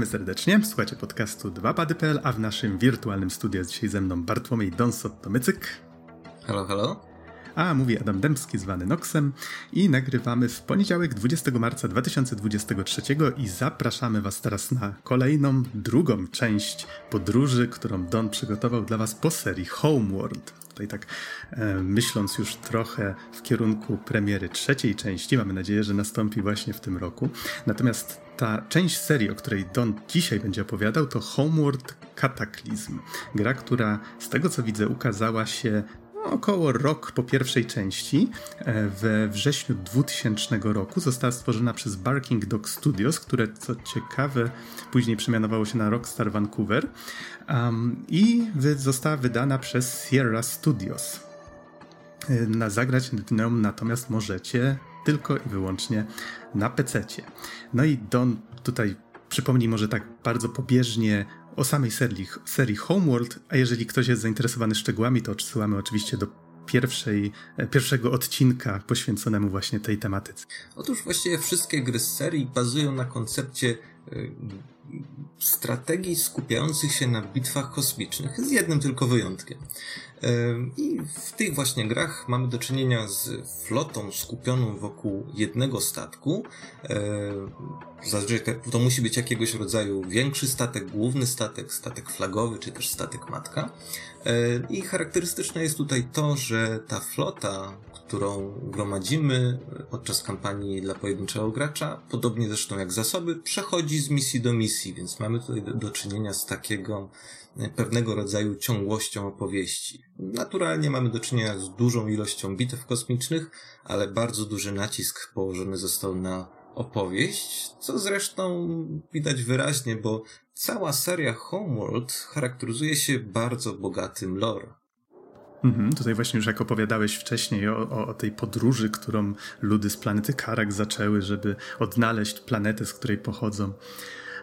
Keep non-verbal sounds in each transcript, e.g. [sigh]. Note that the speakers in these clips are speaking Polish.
Witamy serdecznie. Słuchajcie podcastu 2pady.pl, a w naszym wirtualnym studiu jest dzisiaj ze mną Bartłomiej Donsot-Tomycyk. Halo, halo. A mówi Adam Dębski, zwany Noxem i nagrywamy w poniedziałek 20 marca 2023 i zapraszamy Was teraz na kolejną, drugą część podróży, którą Don przygotował dla Was po serii Homeworld. Tutaj tak e, myśląc już trochę w kierunku premiery trzeciej części, mamy nadzieję, że nastąpi właśnie w tym roku. Natomiast ta część serii, o której Don dzisiaj będzie opowiadał, to Homeworld Cataclysm. Gra, która z tego co widzę ukazała się no, około rok po pierwszej części. E, we wrześniu 2000 roku została stworzona przez Barking Dog Studios, które co ciekawe później przemianowało się na Rockstar Vancouver um, i została wydana przez Sierra Studios. E, na zagrać nią natomiast możecie tylko i wyłącznie na PC. No i Don tutaj przypomnij może tak bardzo pobieżnie o samej serii, serii Homeworld, a jeżeli ktoś jest zainteresowany szczegółami, to odsyłamy oczywiście do pierwszej, e, pierwszego odcinka poświęconemu właśnie tej tematyce. Otóż właściwie wszystkie gry z serii bazują na koncepcie e, strategii skupiających się na bitwach kosmicznych, z jednym tylko wyjątkiem. I w tych właśnie grach mamy do czynienia z flotą skupioną wokół jednego statku. Zazwyczaj to musi być jakiegoś rodzaju większy statek, główny statek, statek flagowy, czy też statek matka. I charakterystyczne jest tutaj to, że ta flota, którą gromadzimy podczas kampanii dla pojedynczego gracza, podobnie zresztą jak zasoby, przechodzi z misji do misji, więc mamy tutaj do, do czynienia z takiego pewnego rodzaju ciągłością opowieści. Naturalnie mamy do czynienia z dużą ilością bitew kosmicznych, ale bardzo duży nacisk położony został na opowieść, co zresztą widać wyraźnie, bo cała seria Homeworld charakteryzuje się bardzo bogatym lore. Mhm, tutaj właśnie już jak opowiadałeś wcześniej o, o, o, tej podróży, którą ludy z planety Karak zaczęły, żeby odnaleźć planetę, z której pochodzą.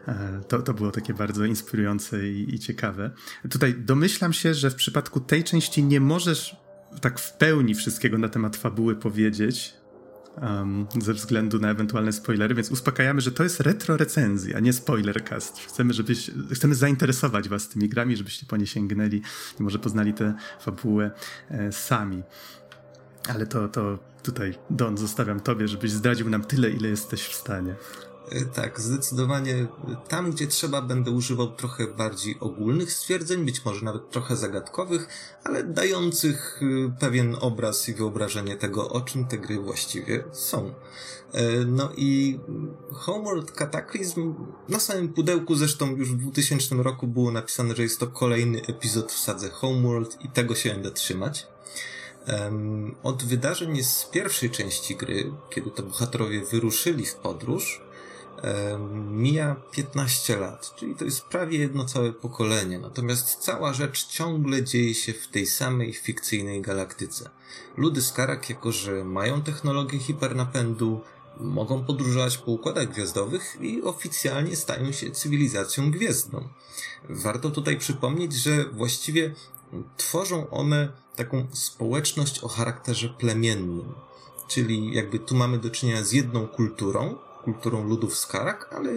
E, to, to było takie bardzo inspirujące i, i ciekawe. Tutaj domyślam się, że w przypadku tej części nie możesz tak w pełni wszystkiego na temat fabuły powiedzieć, um, ze względu na ewentualne spoilery, więc uspokajamy, że to jest retro recenzja, nie spoilercast. Chcemy, żebyś, chcemy zainteresować was tymi grami, żebyście po nie sięgnęli i może poznali tę fabułę e, sami. Ale to, to tutaj, Don, zostawiam tobie, żebyś zdradził nam tyle, ile jesteś w stanie. E, tak, zdecydowanie tam, gdzie trzeba, będę używał trochę bardziej ogólnych stwierdzeń, być może nawet trochę zagadkowych, ale dających e, pewien obraz i wyobrażenie tego, o czym te gry właściwie są. E, no i Homeworld Cataclysm na samym pudełku zresztą już w 2000 roku było napisane, że jest to kolejny epizod w sadze Homeworld i tego się będę trzymać. Od wydarzeń z pierwszej części gry, kiedy to bohaterowie wyruszyli w podróż, mija 15 lat, czyli to jest prawie jedno całe pokolenie. Natomiast cała rzecz ciągle dzieje się w tej samej fikcyjnej galaktyce. Ludy z Karak, jako że mają technologię hipernapędu, mogą podróżować po układach gwiazdowych i oficjalnie stają się cywilizacją gwiezdną. Warto tutaj przypomnieć, że właściwie tworzą one taką społeczność o charakterze plemiennym. Czyli jakby tu mamy do czynienia z jedną kulturą, kulturą ludów Skarak, ale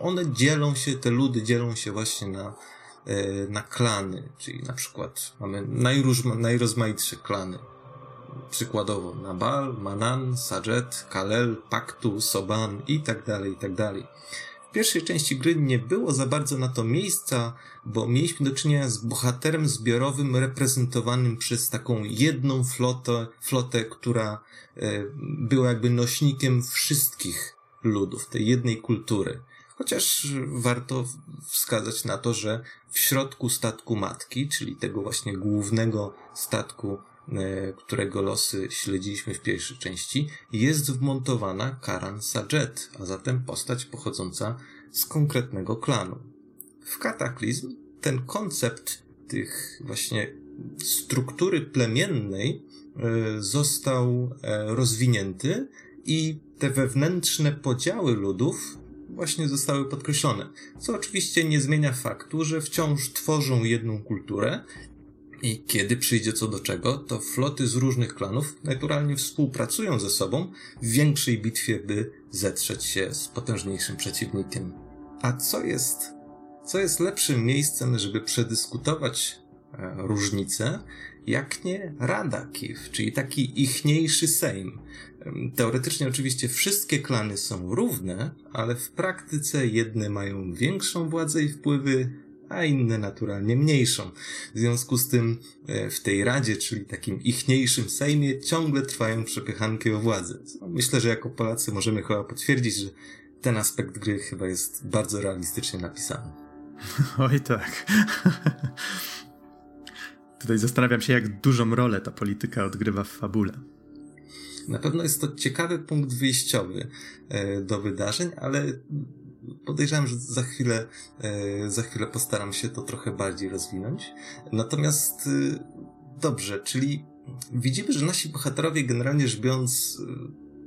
one dzielą się, te ludy dzielą się właśnie na, e, na klany, czyli na przykład mamy najróżma, najrozmaitsze klany. Przykładowo Nabal, Manan, Sajet, Kalel, Paktu, Soban i tak dalej, i tak dalej. W pierwszej części gry nie było za bardzo na to miejsca, bo mieliśmy do czynienia z bohaterem zbiorowym reprezentowanym przez taką jedną flotę, flotę która e, była jakby nośnikiem wszystkich ludów, tej jednej kultury. Chociaż warto wskazać na to, że w środku statku matki, czyli tego właśnie głównego statku, e, którego losy śledziliśmy w pierwszej części, jest wmontowana Karan Sajet, a zatem postać pochodząca z konkretnego klanu. W Kataklizm ten koncept tych właśnie struktury plemiennej e, został e, rozwinięty i te wewnętrzne podziały ludów właśnie zostały podkreślone, co oczywiście nie zmienia faktu, że wciąż tworzą jedną kulturę i kiedy przyjdzie co do czego, to floty z różnych klanów naturalnie współpracują ze sobą w większej bitwie, by zetrzeć się z potężniejszym przeciwnikiem. A co jest, co jest lepszym miejscem, żeby przedyskutować e, różnice, jak nie Rada Kiev, czyli taki ichniejszy Sejm. Teoretycznie oczywiście wszystkie klany są równe, ale w praktyce jedne mają większą władzę i wpływy, a inne naturalnie mniejszą. W związku z tym e, w tej Radzie, czyli takim ichniejszym Sejmie, ciągle trwają przepychanki o władzę. Myślę, że jako Polacy możemy chyba potwierdzić, że ten aspekt gry chyba jest bardzo realistycznie napisany. [laughs] Oj tak. [laughs] Tutaj zastanawiam się, jak dużą rolę ta polityka odgrywa w fabule. Na pewno jest to ciekawy punkt wyjściowy e, do wydarzeń, ale podejrzewam, że za chwilę, e, za chwilę postaram się to trochę bardziej rozwinąć. Natomiast e, dobrze, czyli widzimy, że nasi bohaterowie generalnie rzecz biorąc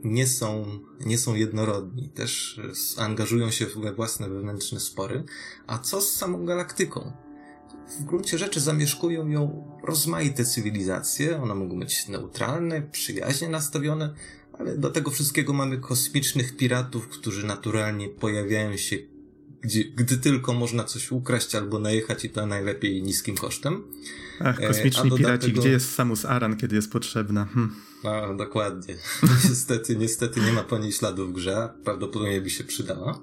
nie są, nie są jednorodni, też angażują się we własne wewnętrzne spory. A co z samą galaktyką? W gruncie rzeczy zamieszkują ją rozmaite cywilizacje. One mogą być neutralne, przyjaźnie nastawione, ale do tego wszystkiego mamy kosmicznych piratów, którzy naturalnie pojawiają się gdzie, gdy tylko można coś ukraść albo najechać i to najlepiej niskim kosztem. Ach, e, kosmiczni piraci, gdzie jest Samus Aran, kiedy jest potrzebna? Hm. No, dokładnie. [laughs] [laughs] niestety, niestety nie ma po niej śladu w grze, prawdopodobnie by się przydała.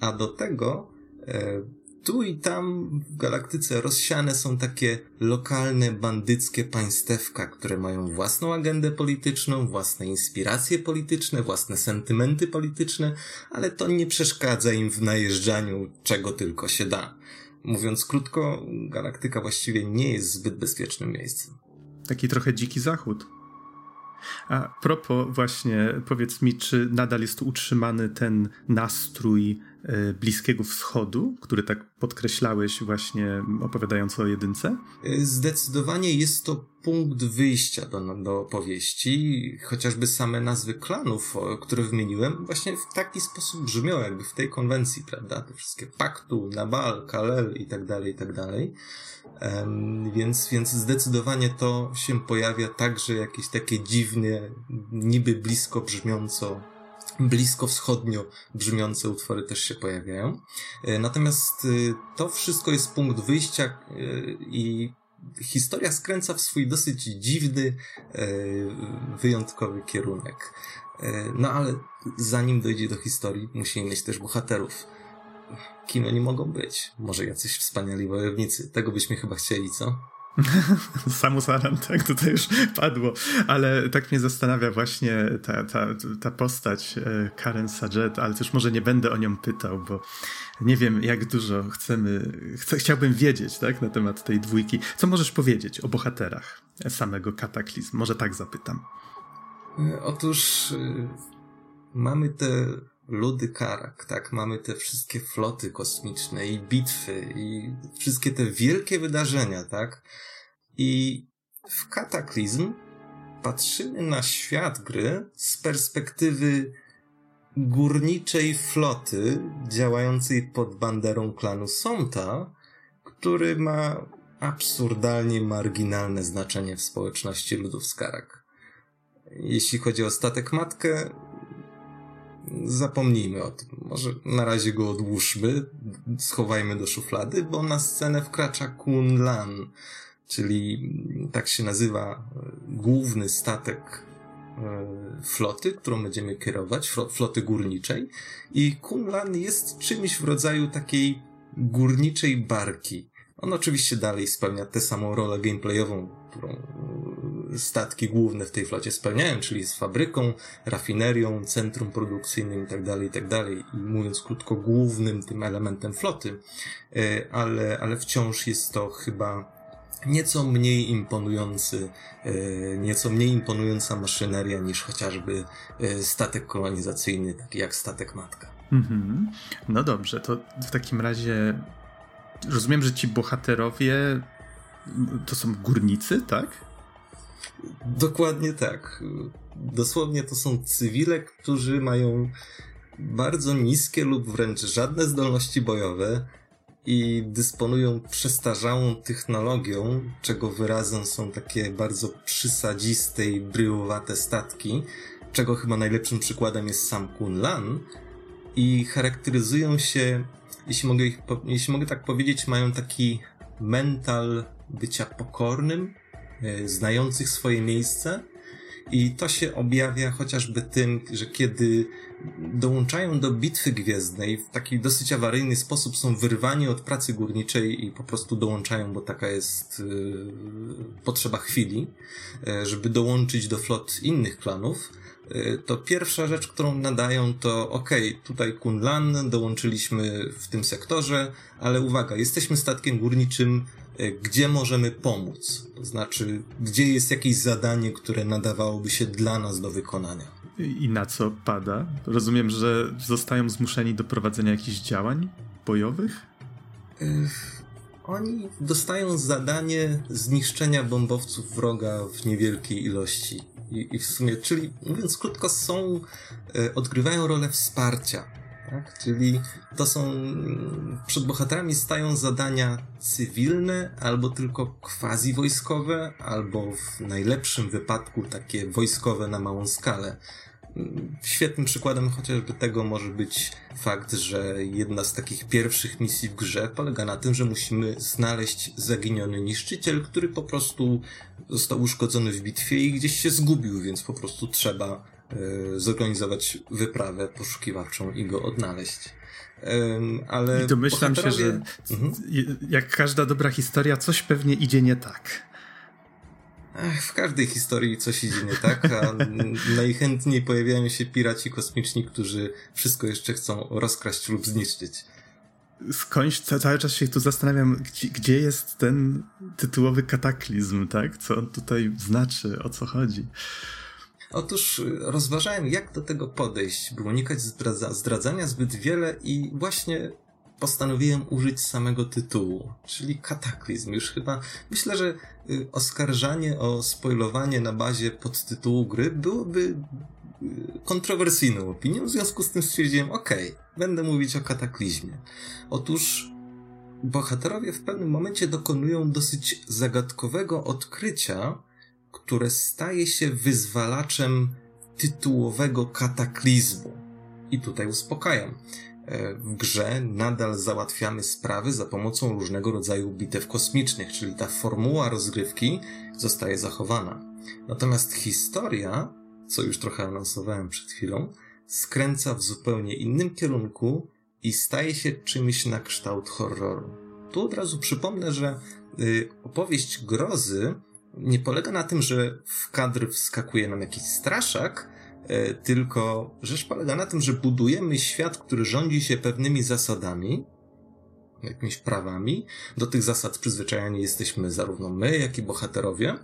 A do tego e, tu i tam w galaktyce rozsiane są takie lokalne, bandyckie państewka, które mają własną agendę polityczną, własne inspiracje polityczne, własne sentymenty polityczne, ale to nie przeszkadza im w najeżdżaniu czego tylko się da. Mówiąc krótko, galaktyka właściwie nie jest zbyt bezpiecznym miejscem. Taki trochę dziki zachód. A propos właśnie, powiedz mi, czy nadal jest utrzymany ten nastrój Bliskiego Wschodu, który tak podkreślałeś właśnie opowiadając o jedynce? E, zdecydowanie jest to punkt wyjścia do, do opowieści. Chociażby same nazwy klanów, które wymieniłem, właśnie w taki sposób brzmią jakby w tej konwencji, prawda? Te wszystkie Paktu, Nabal, Kalel i tak dalej, i tak dalej. Um, więc, więc zdecydowanie to się pojawia także jakieś takie dziwne, niby blisko brzmiąco blisko wschodnio brzmiące utwory też się pojawiają. E, natomiast e, to wszystko jest punkt wyjścia e, i historia skręca w swój dosyć dziwny, wyjątkowy kierunek. No ale zanim dojdzie do historii, musimy mieć też bohaterów. Kim oni mogą być? Może jacyś wspaniali wojownicy. Tego byśmy chyba chcieli, co? [laughs] Samus Aran, tak, tutaj już padło, ale tak mnie zastanawia właśnie ta, ta, ta postać e, Karen Sajet, ale też może nie będę o nią pytał, bo nie wiem jak dużo chcemy, chciałbym wiedzieć tak, na temat tej dwójki. Co możesz powiedzieć o bohaterach samego kataklizmu? Może tak zapytam. E, otóż e, mamy te ludy Karak, tak? Mamy te wszystkie floty kosmiczne i bitwy i wszystkie te wielkie wydarzenia, tak? I w Kataklizm patrzymy na świat gry z perspektywy górniczej floty działającej pod banderą klanu Sonta, który ma absurdalnie marginalne znaczenie w społeczności ludów Skarak. Jeśli chodzi o statek matkę, zapomnijmy o tym. Może na razie go odłóżmy, schowajmy do szuflady, bo na scenę wkracza Kun Lan, czyli tak się nazywa e, główny statek e, floty, którą będziemy kierować, floty górniczej. I Kun Lan jest czymś w rodzaju takiej górniczej barki. On oczywiście dalej spełnia tę samą rolę gameplayową, którą e, statki główne w tej flocie spełniają, czyli jest fabryką, rafinerią, centrum produkcyjnym itd., tak itd. Tak I mówiąc krótko, głównym tym elementem floty, e, ale, ale wciąż jest to chyba nieco mniej imponujący, e, nieco mniej imponująca maszyneria niż chociażby statek kolonizacyjny, taki jak statek matka. Mhm. No dobrze, to w takim razie rozumiem, że ci bohaterowie to są górnicy, tak? Dokładnie tak. Dosłownie to są cywile, którzy mają bardzo niskie lub wręcz żadne zdolności bojowe i dysponują przestarzałą technologią, czego wyrazem są takie bardzo przysadziste i bryłowate statki, czego chyba najlepszym przykładem jest sam Kun Lan i charakteryzują się jeśli mogę, ich, jeśli mogę tak powiedzieć, mają taki mental bycia pokornym, znających swoje miejsce. I to się objawia chociażby tym, że kiedy dołączają do bitwy gwiezdnej w taki dosyć awaryjny sposób, są wyrwani od pracy górniczej i po prostu dołączają, bo taka jest yy, potrzeba chwili, yy, żeby dołączyć do flot innych klanów to pierwsza rzecz, którą nadają, to ok, tutaj Kunlan, dołączyliśmy w tym sektorze, ale uwaga, jesteśmy statkiem górniczym, gdzie możemy pomóc? To znaczy, gdzie jest jakieś zadanie, które nadawałoby się dla nas do wykonania? I na co pada? Rozumiem, że zostają zmuszeni do prowadzenia jakichś działań bojowych? Y, oni dostają zadanie zniszczenia bombowców wroga w niewielkiej ilości i, i w sumie, czyli mówiąc krótko, są, e, odgrywają rolę wsparcia. Tak? Czyli to są, przed bohaterami stają zadania cywilne, albo tylko quasi wojskowe, albo w najlepszym wypadku takie wojskowe na małą skalę. Świetnym przykładem chociażby tego może być fakt, że jedna z takich pierwszych misji w grze polega na tym, że musimy znaleźć zaginiony niszczyciel, który po prostu został uszkodzony w bitwie i gdzieś się zgubił, więc po prostu trzeba zorganizować wyprawę poszukiwawczą i go odnaleźć. ale I domyślam bohaterowie... się, że mhm. jak każda dobra historia, coś pewnie idzie nie tak. W każdej historii coś idzie nie tak, a najchętniej pojawiają się piraci kosmiczni, którzy wszystko jeszcze chcą rozkraść lub zniszczyć. Skądś cały czas się tu zastanawiam, gdzie, gdzie jest ten tytułowy kataklizm, tak? Co on tutaj znaczy, o co chodzi? Otóż rozważałem, jak do tego podejść, by unikać zdradza zdradzania zbyt wiele i właśnie postanowiłem użyć samego tytułu, czyli kataklizm. Już chyba myślę, że y, oskarżanie o spoilowanie na bazie podtytułu gry byłoby y, kontrowersyjną opinią, w związku z tym stwierdziłem, ok, będę mówić o kataklizmie. Otóż bohaterowie w pewnym momencie dokonują dosyć zagadkowego odkrycia, które staje się wyzwalaczem tytułowego kataklizmu. I tutaj uspokajam. E, w grze nadal załatwiamy sprawy za pomocą różnego rodzaju bitew kosmicznych, czyli ta formuła rozgrywki zostaje zachowana. Natomiast historia, co już trochę anonsowałem przed chwilą, skręca w zupełnie innym kierunku i staje się czymś na kształt horroru. Tu od razu przypomnę, że y, opowieść grozy nie polega na tym, że w kadr wskakuje nam jakiś straszak, E, tylko rzecz polega na tym, że budujemy świat, który rządzi się pewnymi zasadami, jakimiś prawami. Do tych zasad przyzwyczajeni jesteśmy zarówno my, jak i bohaterowie.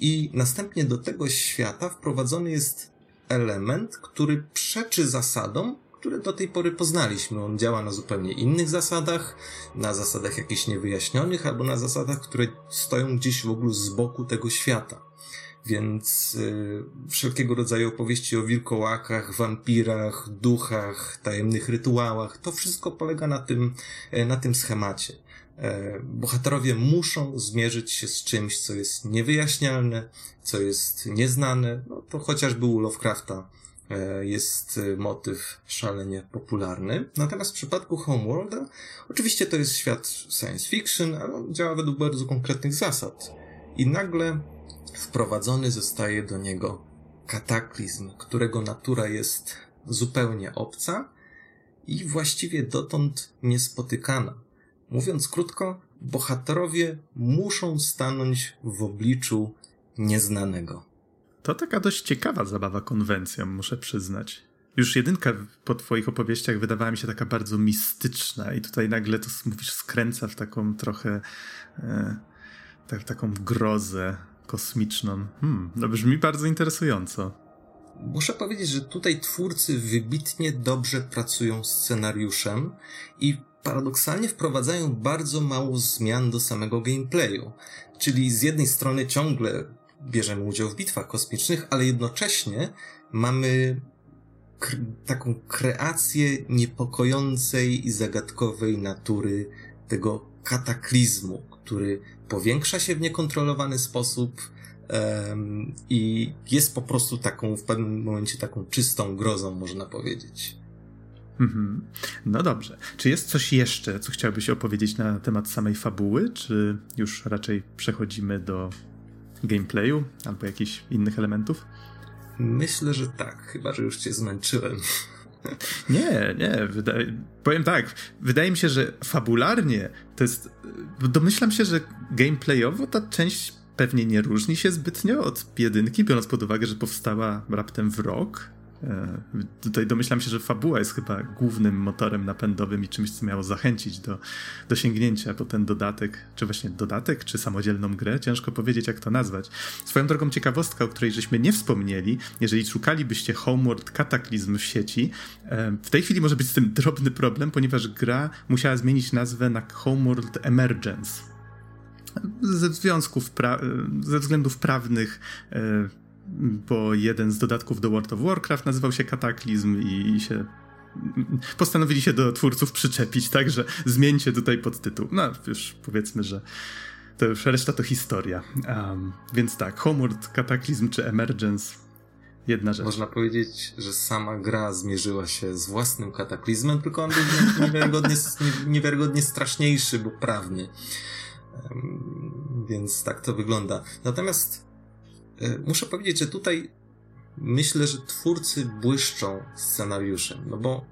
I następnie do tego świata wprowadzony jest element, który przeczy zasadom, które do tej pory poznaliśmy. On działa na zupełnie innych zasadach, na zasadach jakichś niewyjaśnionych, albo na zasadach, które stoją gdzieś w ogóle z boku tego świata. Więc y, wszelkiego rodzaju opowieści o wilkołakach, wampirach, duchach, tajemnych rytuałach, to wszystko polega na tym, e, na tym schemacie. E, bohaterowie muszą zmierzyć się z czymś, co jest niewyjaśnialne, co jest nieznane. No to chociażby u Lovecrafta jest motyw szalenie popularny. Natomiast w przypadku Homeworlda, oczywiście to jest świat science fiction, ale on działa według bardzo konkretnych zasad. I nagle wprowadzony zostaje do niego kataklizm, którego natura jest zupełnie obca i właściwie dotąd niespotykana. Mówiąc krótko, bohaterowie muszą stanąć w obliczu nieznanego. To taka dość ciekawa zabawa konwencją, muszę przyznać. Już jedynka po twoich opowieściach wydawała mi się taka bardzo mistyczna i tutaj nagle to mówisz skręca w taką trochę e, tak, taką grozę kosmiczną. Hmm, no brzmi bardzo interesująco. Muszę powiedzieć, że tutaj twórcy wybitnie dobrze pracują scenariuszem i paradoksalnie wprowadzają bardzo mało zmian do samego gameplayu. Czyli z jednej strony ciągle bierzemy udział w bitwach kosmicznych, ale jednocześnie mamy taką kreację niepokojącej i zagadkowej natury tego kataklizmu, który powiększa się w niekontrolowany sposób um, i jest po prostu taką, w pewnym momencie taką czystą grozą, można powiedzieć. Mhm. No dobrze. Czy jest coś jeszcze, co chciałbyś opowiedzieć na temat samej fabuły, czy już raczej przechodzimy do gameplayu albo jakichś innych elementów? Myślę, że tak, chyba że już cię zmęczyłem. [laughs] Nie, nie. Wydaje, powiem tak, wydaje mi się, że fabularnie to jest. Domyślam się, że gameplayowo ta część pewnie nie różni się zbytnio od jedynki, biorąc pod uwagę, że powstała raptem w rok. E, tutaj domyślam się, że fabuła jest chyba głównym motorem napędowym i czymś, co miało zachęcić do, do sięgnięcia po ten dodatek, czy właśnie dodatek, czy samodzielną grę. Ciężko powiedzieć, jak to nazwać. Swoją drogą ciekawostka, o której żeśmy nie wspomnieli, jeżeli szukalibyście Homeworld Kataklizm w sieci, e, w tej chwili może być z tym drobny problem, ponieważ gra musiała zmienić nazwę na Homeworld Emergence. Ze związków, pra- ze względów prawnych e, bo jeden z dodatków do World of Warcraft nazywał się Kataklizm i się postanowili się do twórców przyczepić, tak, że zmieńcie tutaj podtytuł. No, już powiedzmy, że to już reszta to historia. Um, więc tak, Homeworld, Kataklizm czy Emergence jedna rzecz. Można powiedzieć, że sama gra zmierzyła się z własnym kataklizmem, tylko on był niewiarygodnie, niewiarygodnie straszniejszy, bo prawny. Um, więc tak to wygląda. Natomiast muszę powiedzieć, że tutaj myślę, że twórcy błyszczą scenariuszem, no bo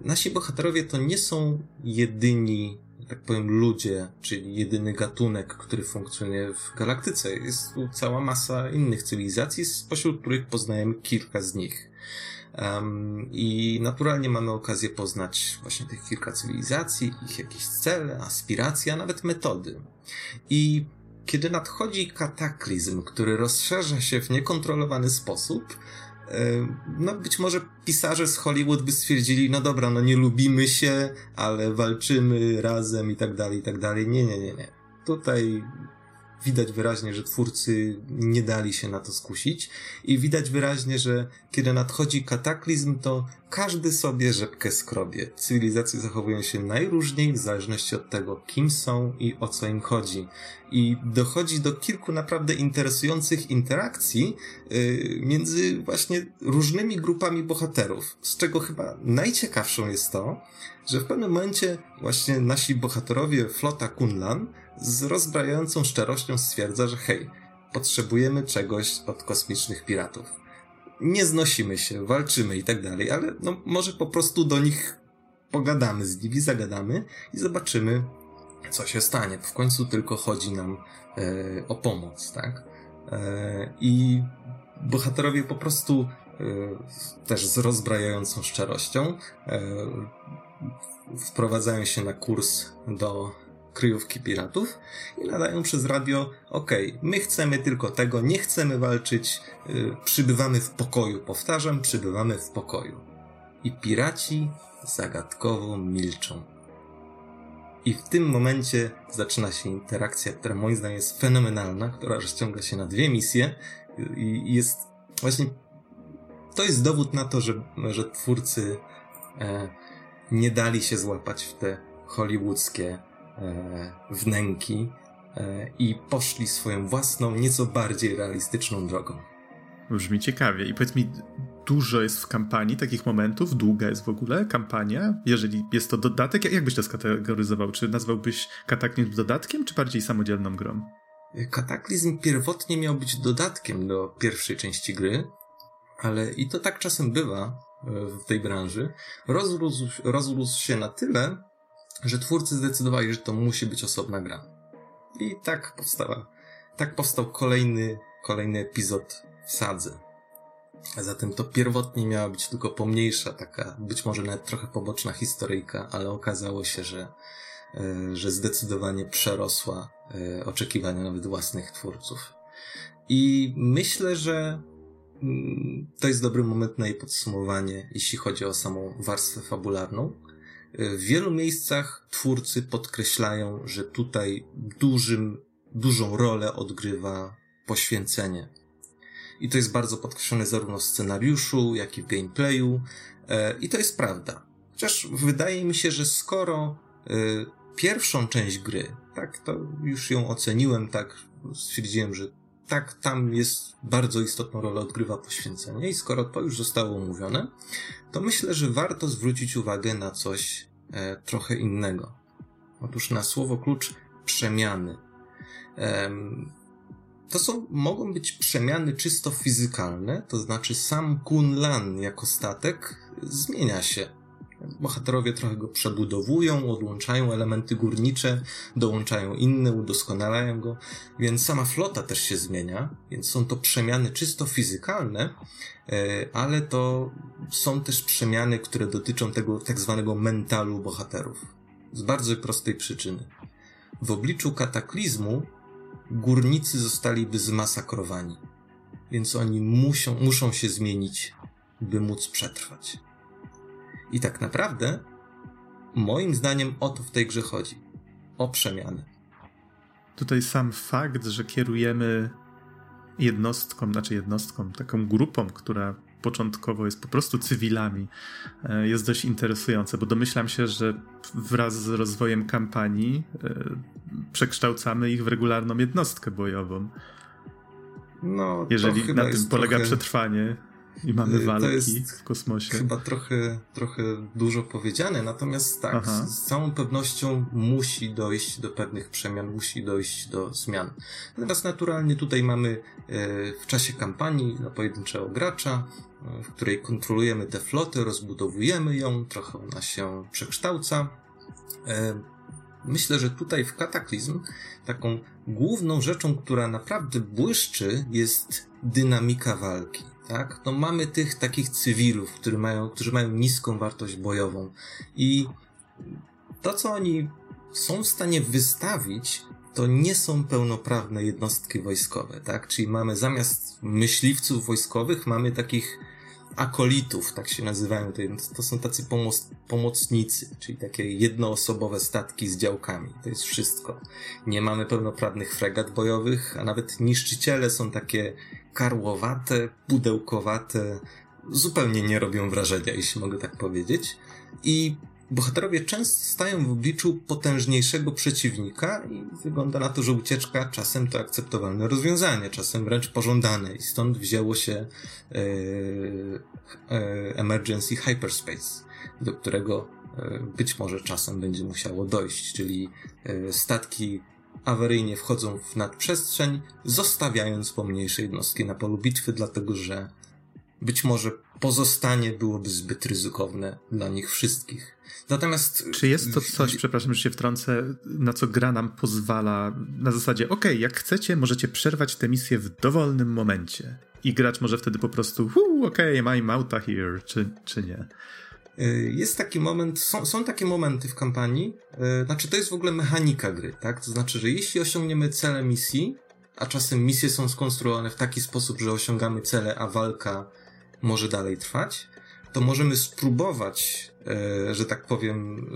nasi bohaterowie to nie są jedyni, tak powiem, ludzie, czyli jedyny gatunek, który funkcjonuje w galaktyce. Jest tu cała masa innych cywilizacji, spośród których poznajemy kilka z nich. Um, I naturalnie mamy okazję poznać właśnie tych kilka cywilizacji, ich jakieś cele, aspiracje, a nawet metody. I kiedy nadchodzi kataklizm, który rozszerza się w niekontrolowany sposób, e, no być może pisarze z Hollywood by stwierdzili, no dobra, no nie lubimy się, ale walczymy razem i tak dalej, i tak dalej. Nie, nie, nie, nie. Tutaj widać wyraźnie, że twórcy nie dali się na to skusić i widać wyraźnie, że kiedy nadchodzi kataklizm, to każdy sobie rzepkę skrobie. Cywilizacje zachowują się najróżniej w zależności od tego, kim są i o co im chodzi. I dochodzi do kilku naprawdę interesujących interakcji yy, między właśnie różnymi grupami bohaterów, z czego chyba najciekawszą jest to, że w pewnym momencie właśnie nasi bohaterowie flota Kunlan z rozbrajającą szczerością stwierdza, że hej, potrzebujemy czegoś od kosmicznych piratów. Nie znosimy się, walczymy i tak dalej, ale no może po prostu do nich pogadamy z nimi, zagadamy i zobaczymy, co się stanie. W końcu tylko chodzi nam e, o pomoc, tak? E, I bohaterowie po prostu e, też z rozbrajającą szczerością e, wprowadzają się na kurs do kryjówki piratów i nadają przez radio, okej, my chcemy tylko tego, nie chcemy walczyć, yy, przybywamy w pokoju, powtarzam, przybywamy w pokoju. I piraci zagadkowo milczą. I w tym momencie zaczyna się interakcja, która moim zdaniem jest fenomenalna, która rozciąga się na dwie misje i jest właśnie to jest dowód na to, że, że twórcy e, nie dali się złapać w te hollywoodzkie wnęki e, i poszli swoją własną, nieco bardziej realistyczną drogą. Brzmi ciekawie. I powiedz mi, dużo jest w kampanii takich momentów? Długa jest w ogóle kampania? Jeżeli jest to dodatek, jak byś to skategoryzował? Czy nazwałbyś Kataklizm dodatkiem, czy bardziej samodzielną grą? Kataklizm pierwotnie miał być dodatkiem do pierwszej części gry, ale i to tak czasem bywa, w tej branży, rozrósł, rozrósł się na tyle, że twórcy zdecydowali, że to musi być osobna gra. I tak powstała, tak powstał kolejny, kolejny epizod w sadze. A zatem to pierwotnie miała być tylko pomniejsza, taka być może nawet trochę poboczna historyjka, ale okazało się, że, e, że zdecydowanie przerosła e, oczekiwania nawet własnych twórców. I myślę, że to jest dobry moment na jej podsumowanie, jeśli chodzi o samą warstwę fabularną. W wielu miejscach twórcy podkreślają, że tutaj dużym, dużą rolę odgrywa poświęcenie. I to jest bardzo podkreślone zarówno w scenariuszu, jak i w gameplayu. E, I to jest prawda. Chociaż wydaje mi się, że skoro e, pierwszą część gry, tak, to już ją oceniłem, tak, stwierdziłem, że tak, tam jest bardzo istotną rolę odgrywa poświęcenie i skoro to już zostało omówione, to myślę, że warto zwrócić uwagę na coś e, trochę innego. Otóż na słowo klucz przemiany. To są, mogą być przemiany czysto fizykalne, to znaczy sam Kunlan jako statek zmienia się. Bohaterowie trochę go przebudowują, odłączają elementy górnicze, dołączają inne, udoskonalają go, więc sama flota też się zmienia, więc są to przemiany czysto fizykalne, e, ale to są też przemiany, które dotyczą tego tak zwanego mentalu bohaterów. Z bardzo prostej przyczyny. W obliczu kataklizmu górnicy zostaliby zmasakrowani, więc oni muszą, muszą się zmienić, by móc przetrwać. I tak naprawdę, moim zdaniem, o to w tej grze chodzi. O przemiany. Tutaj sam fakt, że kierujemy jednostką, znaczy jednostką, taką grupą, która początkowo jest po prostu cywilami, e, jest dość interesujące, bo domyślam się, że wraz z rozwojem kampanii e, przekształcamy ich w regularną jednostkę bojową. No, Jeżeli na tym polega trochę... przetrwanie i mamy y, walki w kosmosie. Chyba trochę, trochę dużo powiedziane, natomiast tak, z, z, całą pewnością musi dojść do pewnych przemian, musi dojść do zmian. Natomiast naturalnie tutaj mamy e, w czasie kampanii na pojedynczego gracza, e, w której kontrolujemy tę flotę, rozbudowujemy ją, trochę ona się przekształca. Myślę, że tutaj w Kataklizm taką główną rzeczą, która naprawdę błyszczy, jest dynamika walki tak? No mamy tych takich cywilów, którzy mają, którzy mają niską wartość bojową i to, co oni są w stanie wystawić, to nie są pełnoprawne jednostki wojskowe, tak? Czyli mamy zamiast myśliwców wojskowych, mamy takich akolitów, tak się nazywają. To są tacy pomoc, pomocnicy, czyli takie jednoosobowe statki z działkami. To jest wszystko. Nie mamy pełnoprawnych fregat bojowych, a nawet niszczyciele są takie karłowate, pudełkowate, zupełnie nie robią wrażenia, jeśli mogę tak powiedzieć. I bohaterowie często stają w obliczu potężniejszego przeciwnika i wygląda na to, że ucieczka czasem to akceptowalne rozwiązanie, czasem wręcz pożądane i stąd wzięło się e, e, Emergency Hyperspace, do którego e, być może czasem będzie musiało dojść, czyli statki awaryjnie wchodzą w nadprzestrzeń, zostawiając pomniejsze jednostki na polu bitwy, dlatego że być może pozostanie byłoby zbyt ryzykowne dla nich wszystkich. Natomiast. Czy jest to coś, przepraszam, że się wtrącę, na co gra nam pozwala na zasadzie, ok, jak chcecie, możecie przerwać tę misję w dowolnym momencie. I gracz może wtedy po prostu, okej, okay, I'm outa here, czy, czy nie. Y, jest taki moment, są, są takie momenty w kampanii, yy, znaczy to jest w ogóle mechanika gry, tak? To znaczy, że jeśli osiągniemy cele misji, a czasem misje są skonstruowane w taki sposób, że osiągamy cele, a walka może dalej trwać, to możemy spróbować, yy, że tak powiem,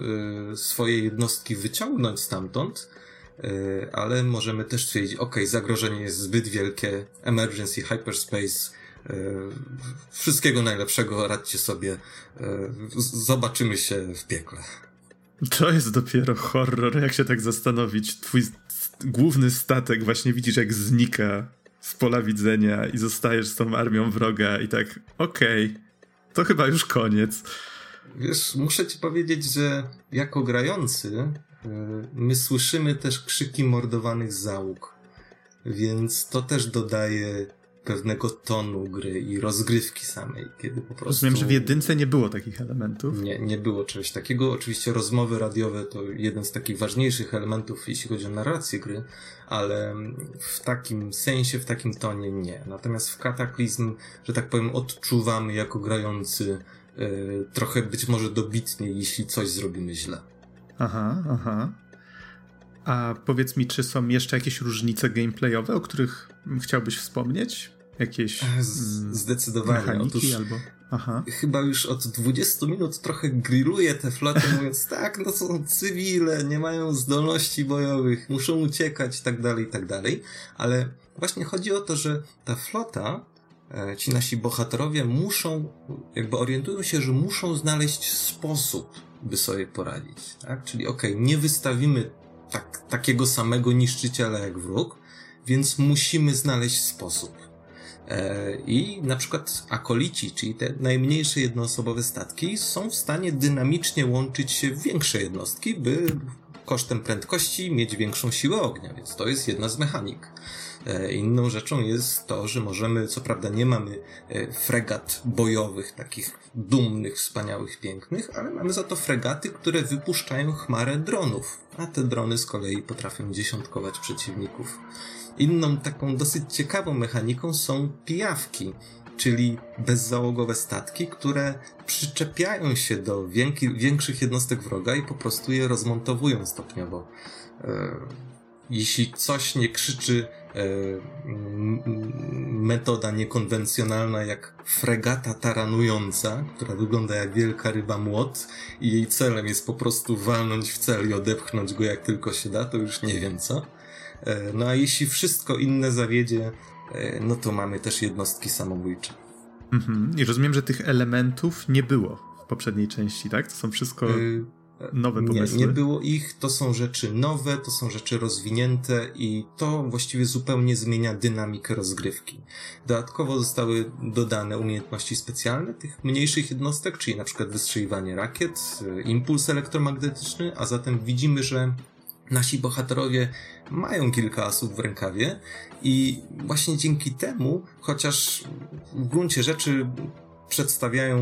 swoje jednostki wyciągnąć stamtąd, ale możemy też stwierdzić, ok, zagrożenie jest zbyt wielkie, emergency hyperspace, wszystkiego najlepszego, radźcie sobie. E, zobaczymy się w piekle. To jest dopiero horror, jak się tak zastanowić. Twój główny statek właśnie widzisz, jak znika z pola widzenia i zostajesz z tą armią wroga i tak, okej, okay, to chyba już koniec. Wiesz, muszę ci powiedzieć, że jako grający e, my słyszymy też krzyki mordowanych załóg, więc to też dodaje pewnego tonu gry i rozgrywki samej, kiedy po prostu... Rozumiem, że w jedynce nie było takich elementów? Nie, nie było czegoś takiego. Oczywiście rozmowy radiowe to jeden z takich ważniejszych elementów, jeśli chodzi o narrację gry, ale w takim sensie, w takim tonie nie. Natomiast w Kataklizm, że tak powiem, odczuwamy jako grający yy, trochę być może dobitnie, jeśli coś zrobimy źle. Aha, aha. A powiedz mi, czy są jeszcze jakieś różnice gameplayowe, o których chciałbyś wspomnieć? Jakieś mm, Zdecydowanie. mechaniki Otóż albo... Aha. Chyba już od 20 minut trochę grilluję te floty, mówiąc [laughs] tak, no są cywile, nie mają zdolności bojowych, muszą uciekać i tak dalej, i tak dalej. Ale właśnie chodzi o to, że ta flota, e, ci nasi bohaterowie muszą, jakby orientują się, że muszą znaleźć sposób, by sobie poradzić. Tak? Czyli okej, okay, nie wystawimy tak, takiego samego niszczyciela jak wróg, więc musimy znaleźć sposób. E, I na przykład akolici, czyli te najmniejsze jednoosobowe statki, są w stanie dynamicznie łączyć się w większe jednostki, by kosztem prędkości mieć większą siłę ognia, więc to jest jedna z mechanik. E, inną rzeczą jest to, że możemy, co prawda nie mamy e, fregat bojowych, takich dumnych, wspaniałych, pięknych, ale mamy za to fregaty, które wypuszczają chmarę dronów, a te drony z kolei potrafią dziesiątkować przeciwników. Inną taką dosyć ciekawą mechaniką są pijawki, czyli bezzałogowe statki, które przyczepiają się do większych jednostek wroga i po prostu je rozmontowują stopniowo. E, jeśli coś nie krzyczy metoda niekonwencjonalna jak fregata taranująca, która wygląda jak wielka ryba młot i jej celem jest po prostu walnąć w cel i odepchnąć go jak tylko się da, to już nie wiem co. E, no a jeśli wszystko inne zawiedzie, e, no to mamy też jednostki samobójcze. Mhm. I rozumiem, że tych elementów nie było w poprzedniej części, tak? To są wszystko y nowe pomysły. Nie, nie było ich, to są rzeczy nowe, to są rzeczy rozwinięte i to właściwie zupełnie zmienia dynamikę rozgrywki. Dodatkowo zostały dodane umiejętności specjalne tych mniejszych jednostek, czyli na przykład wystrzeliwanie rakiet, y, impuls elektromagnetyczny, a zatem widzimy, że nasi bohaterowie mają kilka asów w rękawie i właśnie dzięki temu, chociaż w gruncie rzeczy przedstawiają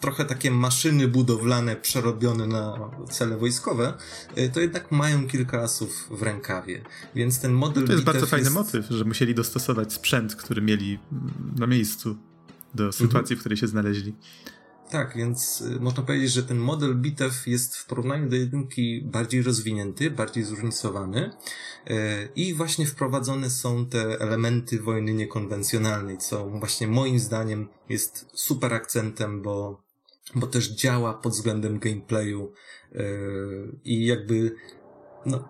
trochę takie maszyny budowlane przerobione na cele wojskowe, y, to jednak mają kilka asów w rękawie. Więc ten model. No to jest bardzo fajny jest... motyw, że musieli dostosować sprzęt, który mieli na miejscu do sytuacji, mhm. w której się znaleźli. Tak, więc y, można powiedzieć, że ten model bitew jest w porównaniu do jedynki bardziej rozwinięty, bardziej zróżnicowany y, i właśnie wprowadzone są te elementy wojny niekonwencjonalnej, co właśnie moim zdaniem jest super akcentem, bo, bo też działa pod względem gameplayu y, i jakby no,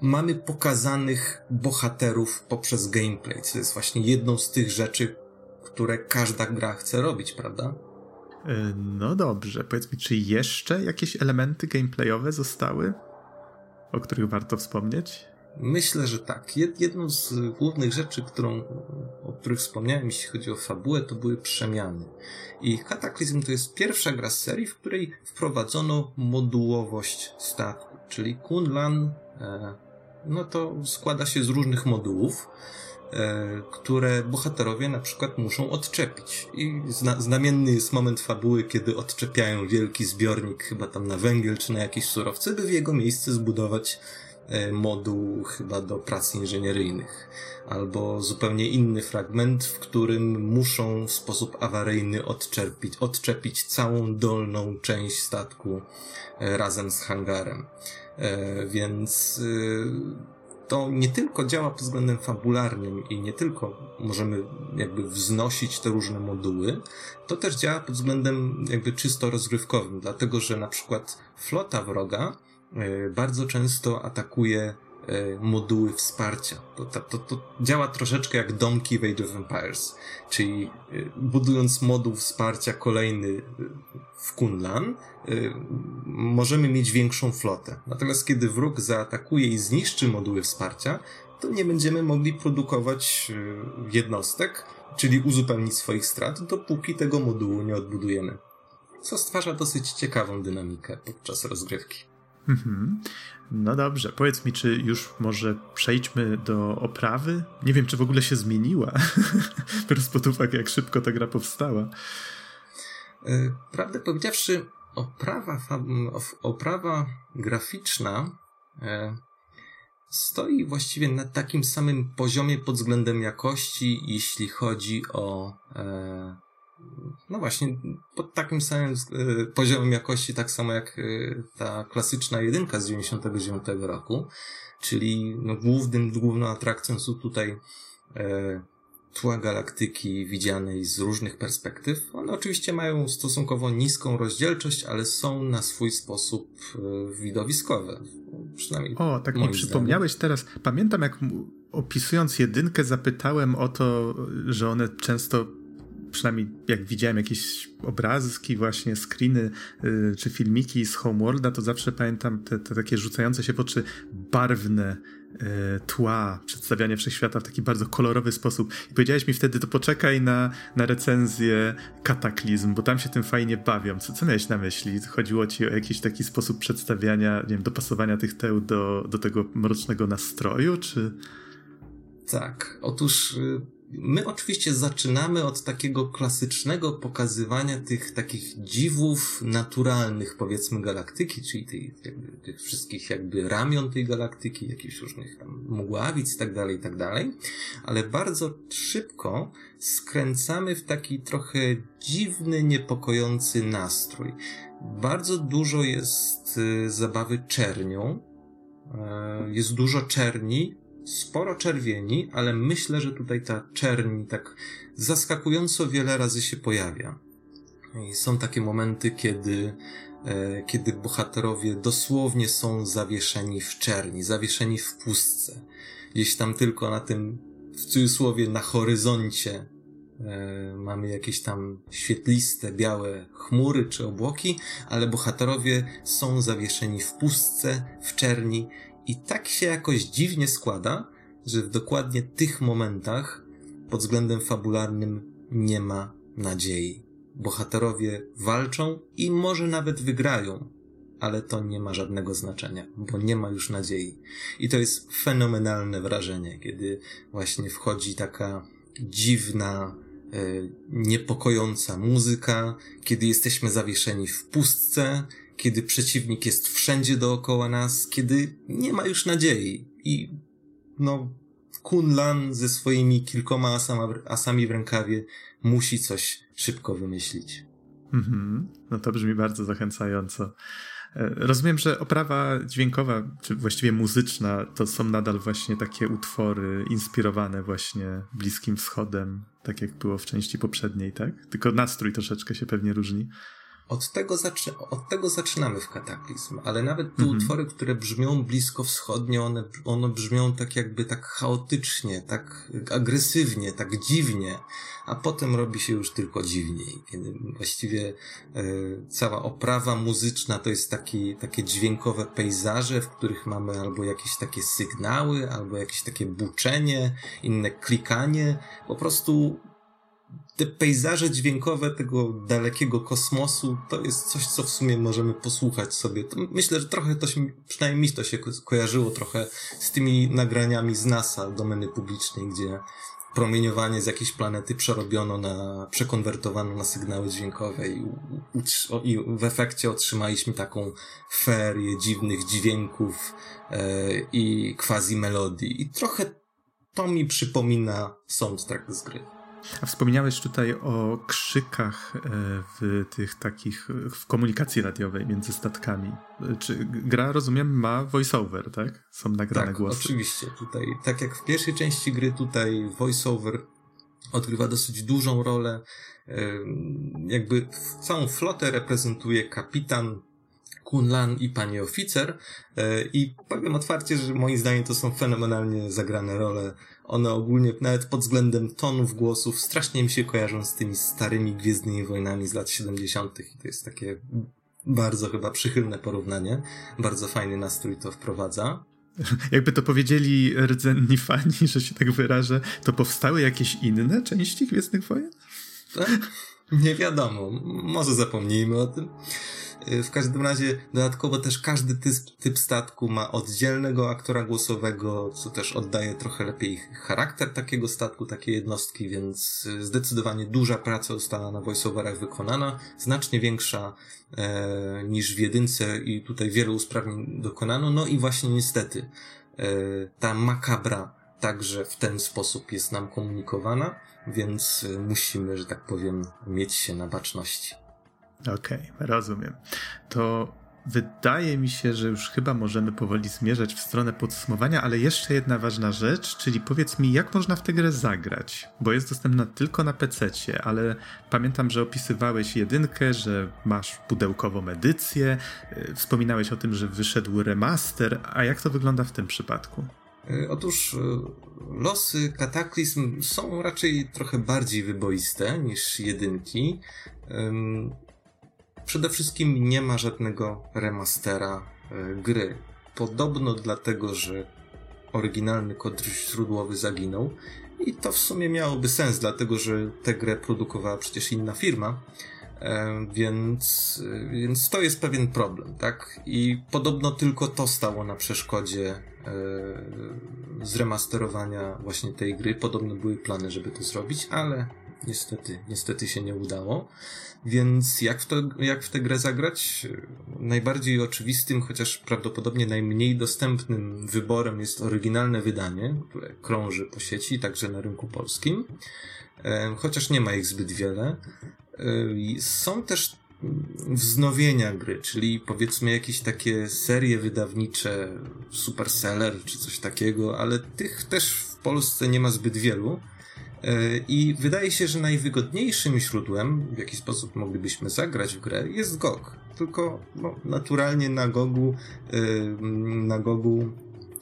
mamy pokazanych bohaterów poprzez gameplay, co jest właśnie jedną z tych rzeczy, które każda gra chce robić, prawda? E, no dobrze, powiedz mi, czy jeszcze jakieś elementy gameplayowe zostały, o których warto wspomnieć? Myślę, że tak. Jedną z głównych rzeczy, którą, o których wspomniałem, jeśli chodzi o fabułę, to były przemiany. I Cataclysm to jest pierwsza gra z serii, w której wprowadzono modułowość statku, czyli Kunlan, e, no to składa się z różnych modułów. E, które bohaterowie na przykład muszą odczepić. I zna, znamienny jest moment fabuły, kiedy odczepiają wielki zbiornik, chyba tam na węgiel czy na jakieś surowce, by w jego miejsce zbudować moduł chyba do prac inżynieryjnych. Albo zupełnie inny fragment, w którym muszą w sposób awaryjny odczepić, odczepić całą dolną część statku e, razem z hangarem. Więc to nie tylko działa pod względem fabularnym i nie tylko możemy jakby wznosić te różne moduły, to też działa pod względem jakby czysto rozgrywkowym, dlatego że na przykład flota wroga e, bardzo często atakuje E, moduły wsparcia. To, to, to, działa troszeczkę jak domki w Age of Empires, czyli e, budując moduł wsparcia kolejny e, w Kunlan, możemy mieć większą flotę. Natomiast kiedy wróg zaatakuje i zniszczy moduły wsparcia, to nie będziemy mogli produkować jednostek, czyli uzupełnić swoich strat, dopóki tego modułu nie odbudujemy. Co stwarza dosyć ciekawą dynamikę podczas rozgrywki. Mhm. No dobrze, powiedz mi, czy już może przejdźmy do oprawy? Nie wiem, czy w ogóle się zmieniła, [laughs] biorąc pod uwagę, jak szybko ta gra powstała. E, prawdę powiedziawszy, oprawa, oprawa graficzna e, stoi właściwie na takim samym poziomie pod względem jakości, jeśli chodzi o e, no właśnie, pod takim samym e, poziomem jakości, tak samo jak e, ta klasyczna jedynka z 99 roku, czyli no, głównym, główną atrakcją są tutaj e, tła galaktyki widzianej z różnych perspektyw. One oczywiście mają stosunkowo niską rozdzielczość, ale są na swój sposób e, widowiskowe. Przynajmniej. O, tak mi przypomniałeś teraz. Pamiętam, jak opisując jedynkę, zapytałem o to, że one często przynajmniej jak widziałem jakieś obrazki, właśnie screeny yy, czy filmiki z Homeworlda, to zawsze pamiętam te, te, takie rzucające się w oczy barwne e, tła, przedstawianie wszechświata w taki bardzo kolorowy sposób. I powiedziałeś mi wtedy, to poczekaj na, na recenzję Kataklizm, bo tam się tym fajnie bawią. Co, co miałeś na myśli? Chodziło ci o jakiś taki sposób przedstawiania, nie wiem, dopasowania tych teł do, do tego mrocznego nastroju, czy... Tak, otóż y, My oczywiście zaczynamy od takiego klasycznego pokazywania tych takich dziwów naturalnych, powiedzmy, galaktyki, czyli tej, jakby, tych wszystkich jakby ramion tej galaktyki, jakichś różnych tam mgławic i tak dalej, i tak dalej, ale bardzo szybko skręcamy w taki trochę dziwny, niepokojący nastrój. Bardzo dużo jest y, zabawy czernią, y, jest dużo czerni, sporo czerwieni, ale myślę, że tutaj ta czerni tak zaskakująco wiele razy się pojawia. I są takie momenty, kiedy, e, kiedy bohaterowie dosłownie są zawieszeni w czerni, zawieszeni w pustce. Gdzieś tam tylko na tym, w cudzysłowie, na horyzoncie e, mamy jakieś tam świetliste, białe chmury czy obłoki, ale bohaterowie są zawieszeni w pustce, w czerni i tak się jakoś dziwnie składa, że w dokładnie tych momentach pod względem fabularnym nie ma nadziei. Bohaterowie walczą i może nawet wygrają, ale to nie ma żadnego znaczenia, bo nie ma już nadziei. I to jest fenomenalne wrażenie, kiedy właśnie wchodzi taka dziwna, e, niepokojąca muzyka, kiedy jesteśmy zawieszeni w pustce, kiedy przeciwnik jest wszędzie dookoła nas, kiedy nie ma już nadziei. I no, Kunlan ze swoimi kilkoma asama, asami w rękawie musi coś szybko wymyślić. Mhm. No to brzmi bardzo zachęcająco. E, rozumiem, że oprawa dźwiękowa, czy właściwie muzyczna, to są nadal właśnie takie utwory inspirowane właśnie Bliskim Wschodem, tak jak było w części poprzedniej, tak? Tylko nastrój troszeczkę się pewnie różni. Od tego, zaczy od tego zaczynamy w kataklizm, ale nawet te mhm. utwory, które brzmią blisko wschodnio, one, one brzmią tak jakby tak chaotycznie, tak agresywnie, tak dziwnie, a potem robi się już tylko dziwniej. Kiedy właściwie e, cała oprawa muzyczna to jest taki, takie dźwiękowe pejzaże, w których mamy albo jakieś takie sygnały, albo jakieś takie buczenie, inne klikanie. Po prostu te pejzaże dźwiękowe tego dalekiego kosmosu to jest coś, co w sumie możemy posłuchać sobie. Myślę, że trochę to się, przynajmniej mi to się kojarzyło trochę z tymi nagraniami z NASA, domeny publicznej, gdzie promieniowanie z jakiejś planety przerobiono na, przekonwertowano na sygnały dźwiękowe i, i w efekcie otrzymaliśmy taką ferię dziwnych dźwięków e, i quasi melodii. I trochę to mi przypomina soundtrack z gry. A wspomniałeś tutaj o krzykach e, w tych takich, w komunikacji radiowej między statkami. Czy gra, rozumiem, ma voiceover, tak? Są nagrane tak, głosy. oczywiście. Tutaj, tak jak w pierwszej części gry, tutaj voiceover odgrywa dosyć dużą rolę. E, jakby całą flotę reprezentuje kapitan Kunlan i pani oficer e, i powiem otwarcie, że moim zdaniem to są fenomenalnie zagrane role one ogólnie, nawet pod względem tonów głosów, strasznie mi się kojarzą z tymi starymi Gwiezdnymi Wojnami z lat 70. I to jest takie bardzo chyba przychylne porównanie. Bardzo fajny nastrój to wprowadza. [laughs] Jakby to powiedzieli rdzenni fani, że się tak wyrażę, to powstały jakieś inne części Gwiezdnych Wojen? Tak? Nie wiadomo. Może zapomnijmy o tym. Y, w każdym razie dodatkowo też każdy typ, statku ma oddzielnego aktora głosowego, co też oddaje trochę lepiej charakter takiego statku, takiej jednostki, więc y, zdecydowanie duża praca została na voiceoverach wykonana, znacznie większa e, niż w jedynce i tutaj wiele usprawnień dokonano. No i właśnie niestety e, ta makabra także w ten sposób jest nam komunikowana, więc y, musimy, że tak powiem, mieć się na baczności. Okej, okay, rozumiem. To wydaje mi się, że już chyba możemy powoli zmierzać w stronę podsumowania, ale jeszcze jedna ważna rzecz, czyli powiedz mi, jak można w tę grę zagrać? Bo jest dostępna tylko na PC, ale pamiętam, że opisywałeś jedynkę, że masz pudełkową edycję, y, wspominałeś o tym, że wyszedł remaster, a jak to wygląda w tym przypadku? Y, otóż y, losy Kataklizm są raczej trochę bardziej wyboiste niż jedynki. Przede wszystkim nie ma żadnego remastera e, gry. Podobno dlatego, że oryginalny kod źródłowy zaginął. I to w sumie miałoby sens, dlatego że tę grę produkowała przecież inna firma. E, więc, więc to jest pewien problem, tak? I podobno tylko to stało na przeszkodzie e, zremasterowania właśnie tej gry. Podobno były plany, żeby to zrobić, ale niestety, niestety się nie udało. Więc jak w, to, jak w tę grę zagrać? Najbardziej oczywistym, chociaż prawdopodobnie najmniej dostępnym wyborem jest oryginalne wydanie, które krąży po sieci, także na rynku polskim. E, chociaż nie ma ich zbyt wiele. E, są też wznowienia gry, czyli powiedzmy jakieś takie serie wydawnicze, superseller czy coś takiego, ale tych też w Polsce nie ma zbyt wielu. E, I wydaje się, że najwygodniejszym źródłem, w jaki sposób moglibyśmy zagrać w grę, jest GOG. Tylko no, naturalnie na GOGu, e, na GOGu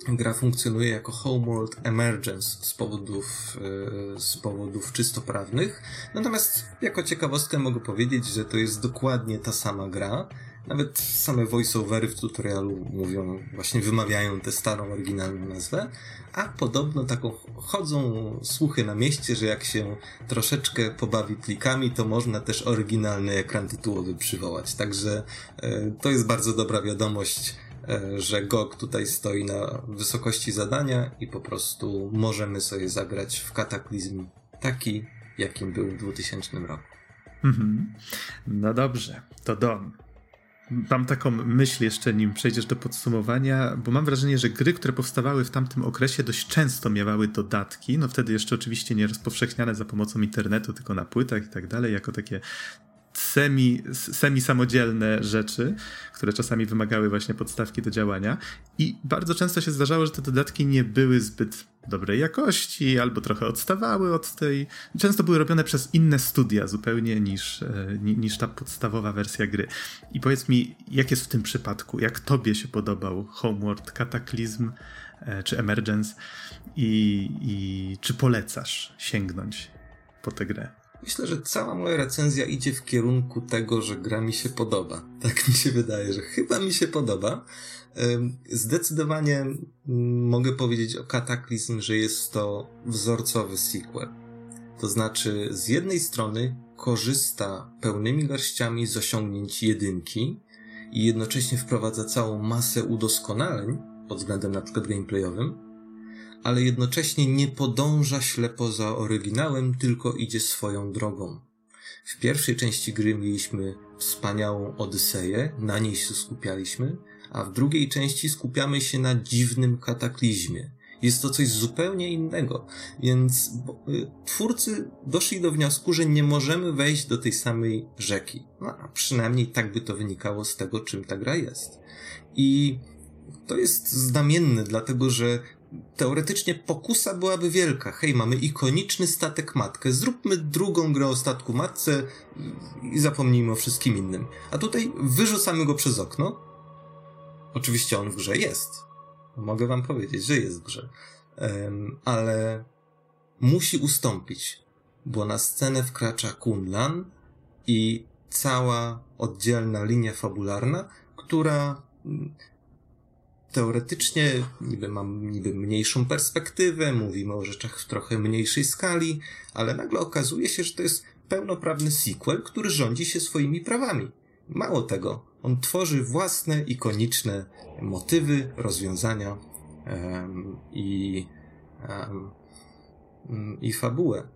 gra funkcjonuje jako Homeworld Emergence z powodów, e, z powodów czysto prawnych. Natomiast jako ciekawostkę mogę powiedzieć, że to jest dokładnie ta sama gra. Nawet same voiceovery w tutorialu mówią, właśnie wymawiają tę starą, oryginalną nazwę, a podobno taką chodzą słuchy na mieście, że jak się troszeczkę pobawi plikami, to można też oryginalny ekran tytułowy przywołać. Także e, to jest bardzo dobra wiadomość, że GOG tutaj stoi na wysokości zadania i po prostu możemy sobie zagrać w kataklizm taki, jakim był w 2000 roku. Mhm. No dobrze, to Don. Mam taką myśl jeszcze, nim przejdziesz do podsumowania, bo mam wrażenie, że gry, które powstawały w tamtym okresie, dość często miały dodatki. No wtedy jeszcze oczywiście nie rozpowszechniane za pomocą internetu, tylko na płytach i tak dalej, jako takie semi, semi samodzielne rzeczy, które czasami wymagały właśnie podstawki do działania. I bardzo często się zdarzało, że te dodatki nie były zbyt dobrej jakości, albo trochę odstawały od tej. Często były robione przez inne studia zupełnie niż, e, niż ta podstawowa wersja gry. I powiedz mi, jak jest w tym przypadku? Jak tobie się podobał Homeworld Cataclysm e, czy Emergence? I, i czy polecasz sięgnąć po tę grę? Myślę, że cała moja recenzja idzie w kierunku tego, że gra mi się podoba. Tak mi się wydaje, że chyba mi się podoba. Zdecydowanie mogę powiedzieć o Kataklizm, że jest to wzorcowy sequel. To znaczy, z jednej strony korzysta pełnymi garściami z osiągnięć jedynki i jednocześnie wprowadza całą masę udoskonaleń pod względem na przykład gameplayowym, ale jednocześnie nie podąża ślepo za oryginałem, tylko idzie swoją drogą. W pierwszej części gry mieliśmy wspaniałą Odyseję, na niej się skupialiśmy, a w drugiej części skupiamy się na dziwnym kataklizmie. Jest to coś zupełnie innego, więc y, twórcy doszli do wniosku, że nie możemy wejść do tej samej rzeki. No, a przynajmniej tak by to wynikało z tego, czym ta gra jest. I to jest znamienne, dlatego że teoretycznie pokusa byłaby wielka. Hej, mamy ikoniczny statek matkę, zróbmy drugą grę o statku matce i zapomnijmy o wszystkim innym. A tutaj wyrzucamy go przez okno. Oczywiście on w grze jest. Mogę wam powiedzieć, że jest w grze. Um, ale musi ustąpić, bo na scenę wkracza Kunlan i cała oddzielna linia fabularna, która teoretycznie niby mam niby mniejszą perspektywę, mówimy o rzeczach w trochę mniejszej skali, ale nagle okazuje się, że to jest pełnoprawny sequel, który rządzi się swoimi prawami. Mało tego, on tworzy własne, ikoniczne motywy, rozwiązania um, i, um, i fabułę.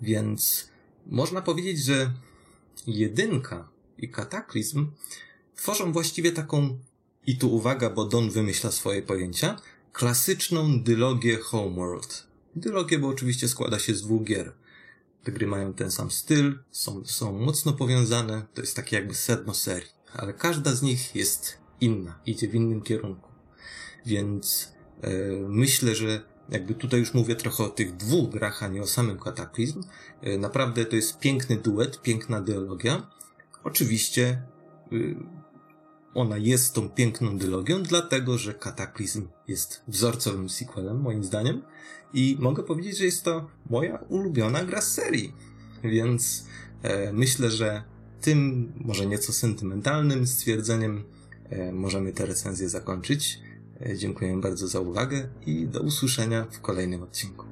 Więc można powiedzieć, że jedynka i kataklizm tworzą właściwie taką i tu uwaga, bo Don wymyśla swoje pojęcia, klasyczną dylogię Homeworld. Dylogię, bo oczywiście składa się z dwóch gier. Te gry mają ten sam styl, są, są mocno powiązane, to jest takie jakby sedno serii, ale każda z nich jest inna, idzie w innym kierunku. Więc e, myślę, że jakby tutaj już mówię trochę o tych dwóch grach, a nie o samym kataklizm. E, naprawdę to jest piękny duet, piękna dialogia. Oczywiście y, ona jest tą piękną dylogią, dlatego że Kataklizm jest wzorcowym sequelem, moim zdaniem. I mogę powiedzieć, że jest to moja ulubiona gra z serii. Więc e, myślę, że tym może nieco sentymentalnym stwierdzeniem e, możemy tę recenzję zakończyć. Dziękuję bardzo za uwagę i do usłyszenia w kolejnym odcinku.